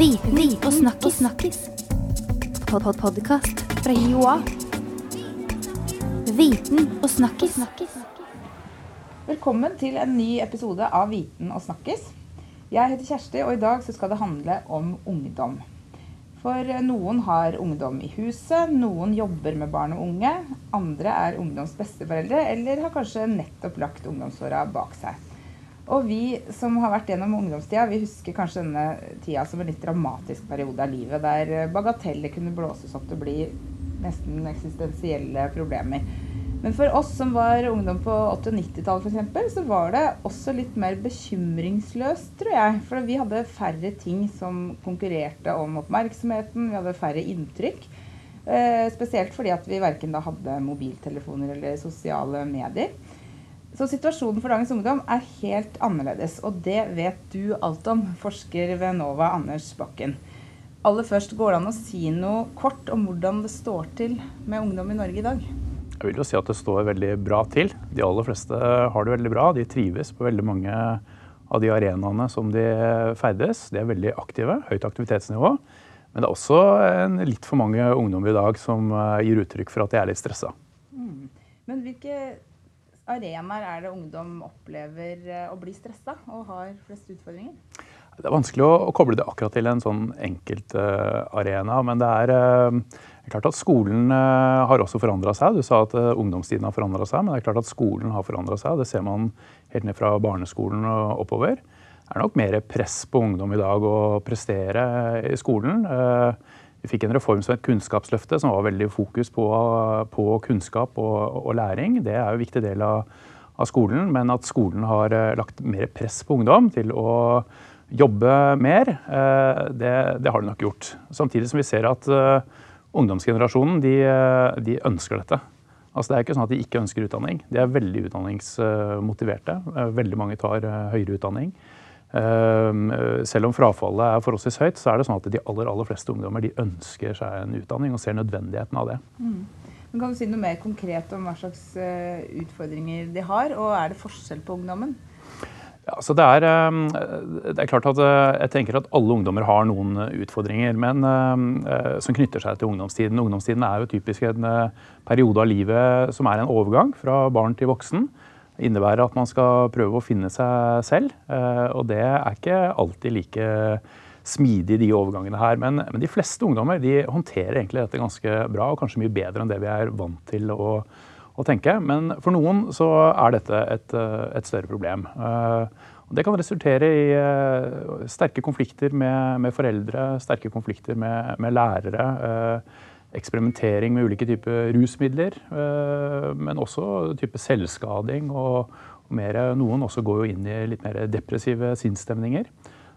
Viten og snakkis. snakkis. Pod -pod Podkast fra Joa. Viten og snakkis. Velkommen til en ny episode av Viten og snakkis. Jeg heter Kjersti, og i dag skal det handle om ungdom. For noen har ungdom i huset, noen jobber med barn og unge. Andre er ungdoms besteforeldre, eller har kanskje nettopp lagt ungdomsåra bak seg. Og vi som har vært gjennom ungdomstida, vi husker kanskje denne tida som en litt dramatisk periode av livet, der bagateller kunne blåses opp til å bli nesten eksistensielle problemer. Men for oss som var ungdom på 80- og 90-tallet f.eks., så var det også litt mer bekymringsløst, tror jeg. For vi hadde færre ting som konkurrerte om oppmerksomheten, vi hadde færre inntrykk. Eh, spesielt fordi at vi verken da hadde mobiltelefoner eller sosiale medier. Så situasjonen for dagens ungdom er helt annerledes, og det vet du alt om, forsker ved NOVA Anders Bakken. Aller først, går det an å si noe kort om hvordan det står til med ungdom i Norge i dag? Jeg vil jo si at det står veldig bra til. De aller fleste har det veldig bra. De trives på veldig mange av de arenaene som de ferdes. De er veldig aktive, høyt aktivitetsnivå. Men det er også en, litt for mange ungdommer i dag som eh, gir uttrykk for at de er litt stressa. Men hvilke arenaer er det ungdom opplever eh, å bli stressa og har flest utfordringer? Det er vanskelig å, koble det akkurat til en sånn enkelt eh, arena, men det er eh, klart at Skolen har også forandra seg. Du sa at ungdomstiden har forandra seg, men det er klart at skolen har forandra seg. Det ser man helt ned fra barneskolen og oppover. Det er nok mer press på ungdom i dag å prestere i skolen. Vi fikk en reform som het Kunnskapsløftet, som var veldig fokus på, på kunnskap og, og læring. Det er jo en viktig del av, av skolen, men at skolen har eh, lagt mer press på ungdom til å jobbe mer, eh, det, det har de nok gjort. Samtidig som vi ser at eh, ungdomsgenerasjonen de, de ønsker dette. Altså Det er ikke sånn at de ikke ønsker utdanning. De er veldig utdanningsmotiverte. Veldig mange tar høyere utdanning. Eh, Selv om frafallet er forholdsvis høyt, så er det sånn at de aller, aller fleste ungdommer de ønsker seg en utdanning og ser nødvendigheten av det. Men kan du si noe mer konkret om hva slags eh, utfordringer de har, og er det forskjell på ungdommen? Ja, så det, er, eh, det er klart at Jeg tenker at alle ungdommer har noen utfordringer men, som knytter seg til ungdomstiden. Ungdomstiden er jo typisk en periode av livet som er en overgang fra barn til voksen. Innebærer at man skal prøve å finne seg selv. eh, Og det er ikke alltid like smidig, de overgangene her. Men, men de fleste ungdommer de håndterer egentlig dette ganske bra, og kanskje mye bedre enn det vi er vant til å, å tenke. Men for noen så er dette et, eh, et større problem. Eh, Det kan resultere i sterke konflikter med, med foreldre, sterke konflikter med, med lærere. Eksperimentering med ulike typer rusmidler, eh, men også type selvskading. Og, mer, noen også går jo inn i litt mer depressive sinnsstemninger.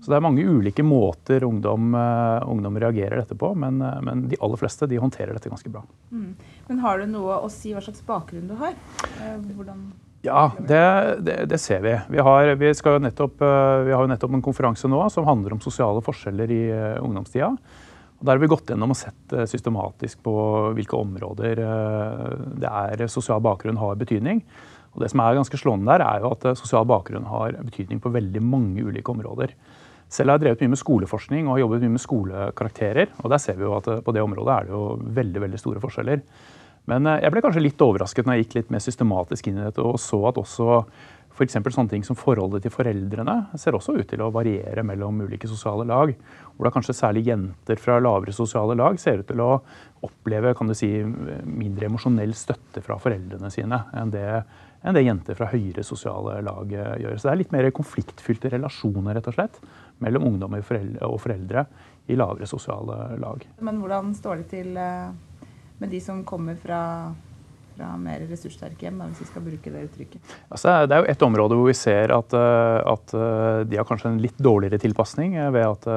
Så det er mange ulike måter ungdom, eh, ungdom reagerer dette på, men, eh, men de aller fleste de håndterer dette ganske bra. Men har du noe å si hva slags bakgrunn du har? Hvordan Ja, det, det, det ser vi. Vi har, vi, nettopp, vi har nettopp en konferanse nå som handler om sosiale forskjeller i ungdomstida. Og der har vi gått gjennom og sett eh, systematisk på hvilke områder eh, det er sosial bakgrunn har betydning. Og det som er ganske slående der, er jo at eh, sosial bakgrunn har betydning på veldig mange ulike områder. Selv har jeg drevet mye med skoleforskning og har jobbet mye med skolekarakterer. Og der ser vi jo at på det området er det jo veldig, veldig store forskjeller. Men jeg ble kanskje litt overrasket når jeg gikk litt mer systematisk inn i dette og så at også f.eks. sånne ting som forholdet til foreldrene ser også ut til å variere mellom ulike sosiale lag. Hvor da kanskje særlig jenter fra lavere sosiale lag ser ut til å oppleve kan du si, mindre emosjonell støtte fra foreldrene sine enn det, enn det jenter fra høyere sosiale lag gjør. Så det er litt mer konfliktfylte relasjoner rett og slett, mellom ungdommer og foreldre- i lavere sosiale lag. Men hvordan står det til eh, med de som kommer fra, fra mer ressurssterke hjem, hvis vi skal bruke det uttrykket? Altså, det er jo et område hvor vi ser at, eh, at eh, de har kanskje en litt dårligere tilpasning eh, ved at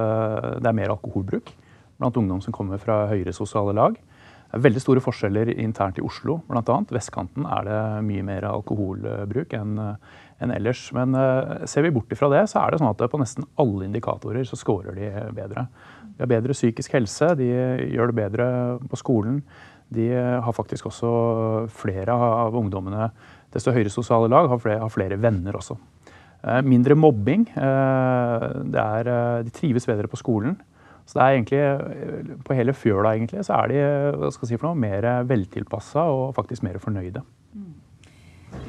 det er mer alkoholbruk blant ungdom som kommer fra høyere sosiale lag. Det er veldig store forskjeller internt i Oslo, bl.a. Vestkanten er det mye mer alkoholbruk enn enn ellers. Men ser vi bort ifra det, så er det sånn at på nesten alle indikatorer så scorer de bedre. De har bedre psykisk helse, de gjør det bedre på skolen. De har faktisk også flere av ungdommene desto høyere sosiale lag har flere, har flere venner også. Eh, Mindre mobbing. eh, er, eh, de trives bedre på skolen. Så det er egentlig, På hele fjøla egentlig, så er de hva skal jeg si for noe, mer veltilpassa og faktisk mer fornøyde.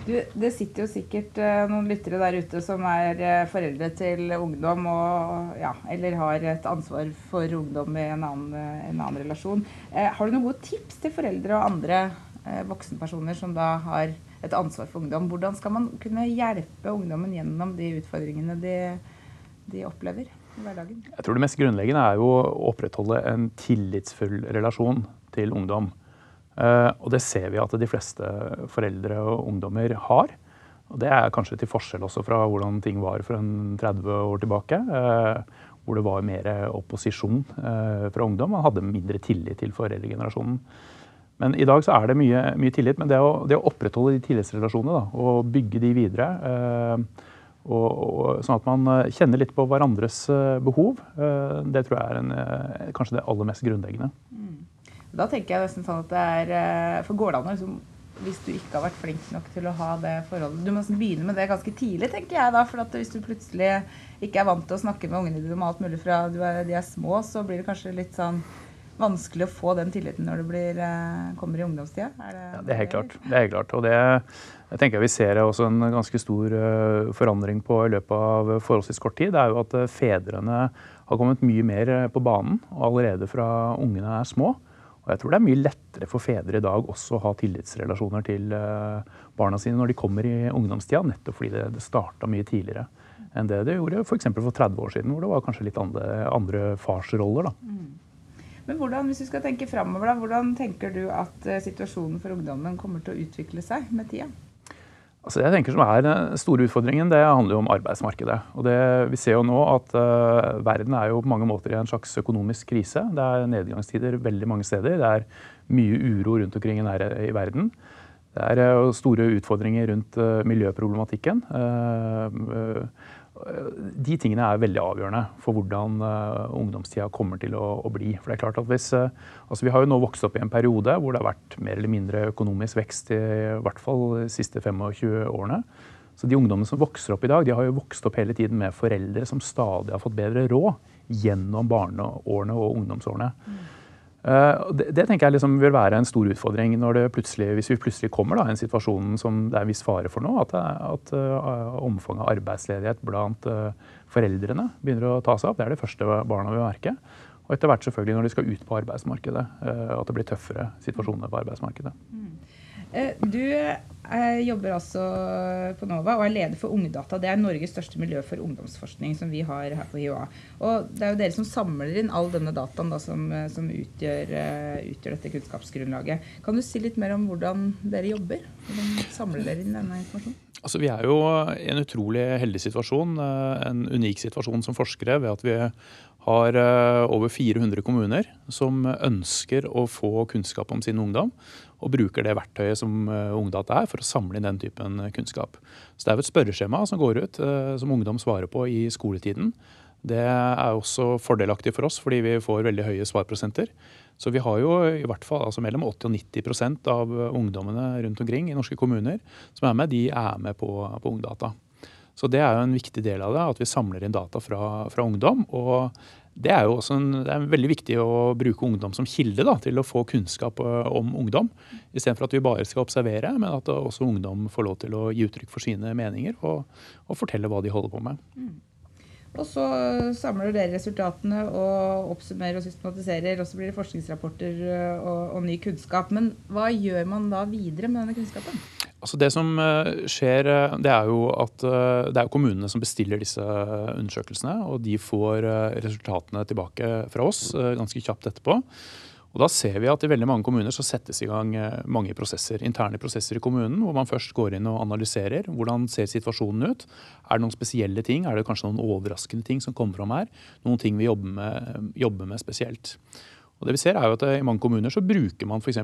Du, det sitter jo sikkert uh, noen lyttere der ute som er uh, foreldre til ungdom og, ja, eller har et ansvar for ungdom i en annen, uh, en annen relasjon. har du noen gode tips til foreldre og andre voksenpersoner som da har et ansvar for ungdom? Hvordan skal man kunne hjelpe ungdommen gjennom de utfordringene de, de opplever i hverdagen? Jeg tror det mest grunnleggende er jo å opprettholde en tillitsfull relasjon til ungdom. Eh, og det ser vi at de fleste foreldre og ungdommer har. Og det er kanskje til forskjell også fra hvordan ting var for en 30 år tilbake. Eh, hvor det var mer opposisjon eh, fra ungdom. Man hadde mindre tillit til foreldregenerasjonen. Men i dag så er det mye, mye tillit. Men det å, det å, opprettholde de tillitsrelasjonene da, og bygge de videre og, og, Sånn at man kjenner litt på hverandres behov, det tror jeg er en, kanskje det aller mest grunnleggende. Da tenker jeg nesten sånn at det er eh, For går det an liksom, hvis du ikke har vært flink nok til å ha det forholdet Du må begynne med det ganske tidlig, tenker jeg da. For hvis du plutselig ikke er vant til å snakke med ungene dine om alt mulig fra er, de er små, så blir det kanskje litt sånn vanskelig å få den tilliten når du blir, eh, kommer i ungdomstida? Er det, ja, det er helt klart. Det er helt klart. Og det jeg tenker vi ser også en ganske stor uh, forandring på i løpet av forholdsvis kort tid. Det er jo at fedrene har kommet mye mer på banen allerede fra ungene er små. Og jeg tror det er mye lettere for fedre i dag også å ha tillitsrelasjoner til eh, barna sine når de kommer i ungdomstida, nettopp fordi det, det starta mye tidligere enn det det gjorde f.eks. For, for 30 år siden, hvor det var kanskje litt andre, andre farsroller. Mm. Men hvordan, hvis vi skal tenke fremover, da, hvordan tenker du at uh, situasjonen for ungdommen kommer til å utvikle seg med tida? Altså jeg tenker som er Den store utfordringen det handler jo om arbeidsmarkedet. Og det, vi ser jo nå at uh, verden er jo på mange måter i en slags økonomisk krise. Det er nedgangstider veldig mange steder. Det er mye uro rundt omkring i, verden. Det er uh, store utfordringer rundt uh, miljøproblematikken de tingene er veldig avgjørende for hvordan uh, ungdomstida kommer til å, å, bli. For det er klart at hvis, uh, altså Vi har jo nå vokst opp i en periode hvor det har vært mer eller mindre økonomisk vekst i, i hvert fall de siste 25 årene. Så de ungdommene som vokser opp i dag, de har jo vokst opp hele tiden med foreldre som stadig har fått bedre råd gjennom barneårene og ungdomsårene. Mm. Eh, det, det, tenker jeg liksom vil være en stor utfordring når det plutselig, hvis vi plutselig kommer i en situasjon som det er en viss fare for nå. At, at uh, omfanget av arbeidsledighet blant uh, foreldrene begynner å ta seg opp. Det er det første barna vil merke. Og etter hvert selvfølgelig når de skal ut på arbeidsmarkedet. Uh, at det blir tøffere situasjoner på arbeidsmarkedet. Mm. Du jobber altså på NOVA og er leder for Ungdata. Det er Norges største miljø for ungdomsforskning som vi har her på HiOA. Og det er jo dere som samler inn all denne dataen da, som, som utgjør, utgjør, dette kunnskapsgrunnlaget. Kan du si litt mer om hvordan dere jobber? Hvordan samler dere inn denne informasjonen? Altså, vi er jo i en utrolig heldig situasjon, eh, en unik situasjon som forskere, ved at vi har eh, over 400 kommuner som ønsker å få kunnskap om sin ungdom og bruker det verktøyet som eh, Ungdata er, for å samle inn den typen eh, kunnskap. Så Det er jo et spørreskjema som går ut, som ungdom svarer på i skoletiden. Det er også fordelaktig for oss, fordi vi får veldig høye svarprosenter. Så vi har jo i hvert fall altså mellom 80 og 90% av ungdommene rundt omkring i norske kommuner som er med, de er med på, på Ungdata. Så det er jo en viktig del av det, at vi samler inn data fra, fra ungdom. Og det er jo også en, er veldig viktig å bruke ungdom som kilde da, til å få kunnskap eh, om ungdom. Istedenfor at vi bare skal observere, men at også ungdom får lov til å gi uttrykk for sine meninger og, og fortelle hva de holder på med. Mm. Og så samler dere resultatene og oppsummerer og systematiserer. Og så blir det forskningsrapporter eh, og, og ny kunnskap. Men hva gjør man da videre med denne kunnskapen? Altså det som eh, skjer, eh, det er jo at eh, det er kommunene som bestiller disse undersøkelsene. Og de får resultatene tilbake fra oss ganske kjapt etterpå. Og da ser vi at i veldig mange kommuner så settes i gang mange prosesser, interne prosesser i kommunen, hvor man først går inn og analyserer. Hvordan ser situasjonen ut? Er det noen spesielle ting? Er det kanskje noen overraskende ting som kommer fram her? Noen ting vi jobber med, jobber med spesielt. Og det vi ser er jo at I mange kommuner så bruker man f.eks.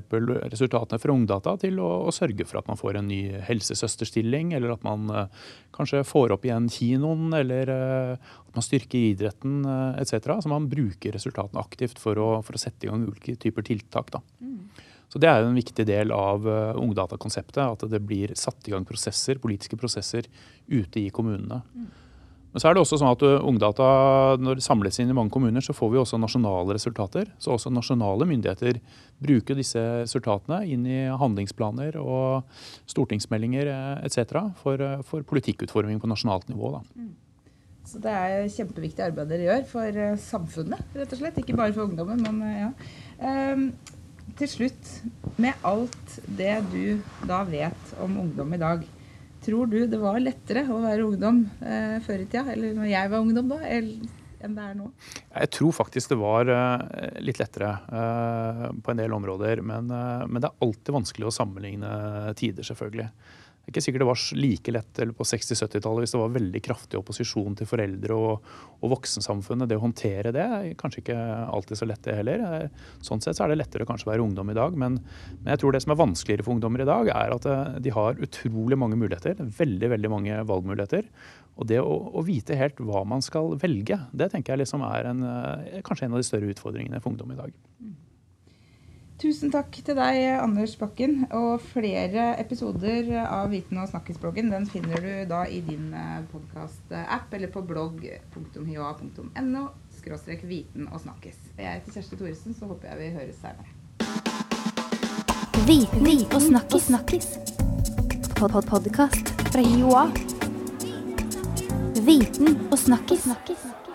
resultatene fra Ungdata til å, å, sørge for at man får en ny helsesøsterstilling, eller at man uh, kanskje får opp igjen kinoen, eller uh, at man styrker idretten uh, etc. Så man bruker resultatene aktivt for å, for å, sette i gang ulike typer tiltak. Da. Mm. Så Det er jo en viktig del av uh, Ungdata-konseptet. At det blir satt i gang prosesser, politiske prosesser ute i kommunene. Mm. Men så er det også sånn at uh, Ungdata, når det samles inn i mange kommuner, så får vi også nasjonale resultater. Så også nasjonale myndigheter bruker disse resultatene inn i handlingsplaner og stortingsmeldinger etc. For, uh, for politikkutforming på nasjonalt nivå. Da. Mm. Så det er kjempeviktig arbeid dere gjør for samfunnet, rett og slett. Ikke bare for ungdommen, men ja. Um, til slutt, med alt det du da vet om ungdom i dag, Tror du det var lettere å være ungdom eh, før i tida, eller når jeg var ungdom da, enn det er nå? Jeg tror faktisk det var eh, litt lettere eh, på en del områder. Men, eh, men, det er alltid vanskelig å sammenligne tider, selvfølgelig. Det er ikke sikkert det var like lett eller på 60-70-tallet hvis det var veldig kraftig opposisjon til foreldre og, og voksensamfunnet. Det å håndtere det er kanskje ikke alltid så lett, det heller. Sånn sett så er det lettere kanskje å være ungdom i dag. Men, men, jeg tror det som er vanskeligere for ungdommer i dag, er at eh, de har utrolig mange muligheter. Veldig, veldig mange valgmuligheter. Og det å, å vite helt hva man skal velge, det tenker jeg liksom er en, eh, kanskje en av de større utfordringene for ungdom i dag. Tusen takk til deg, Anders Bakken. Og flere episoder av Viten og snakkesbloggen den finner du da i din eh, podkast-app eller på blogg.hia.no viten og snakkes. Jeg heter Kjersti Thoresen, så håper jeg vi høres senere. Viten og snakkes. snakkes. Pod -pod Podkast fra Joa. Viten og snakkes. snakkes.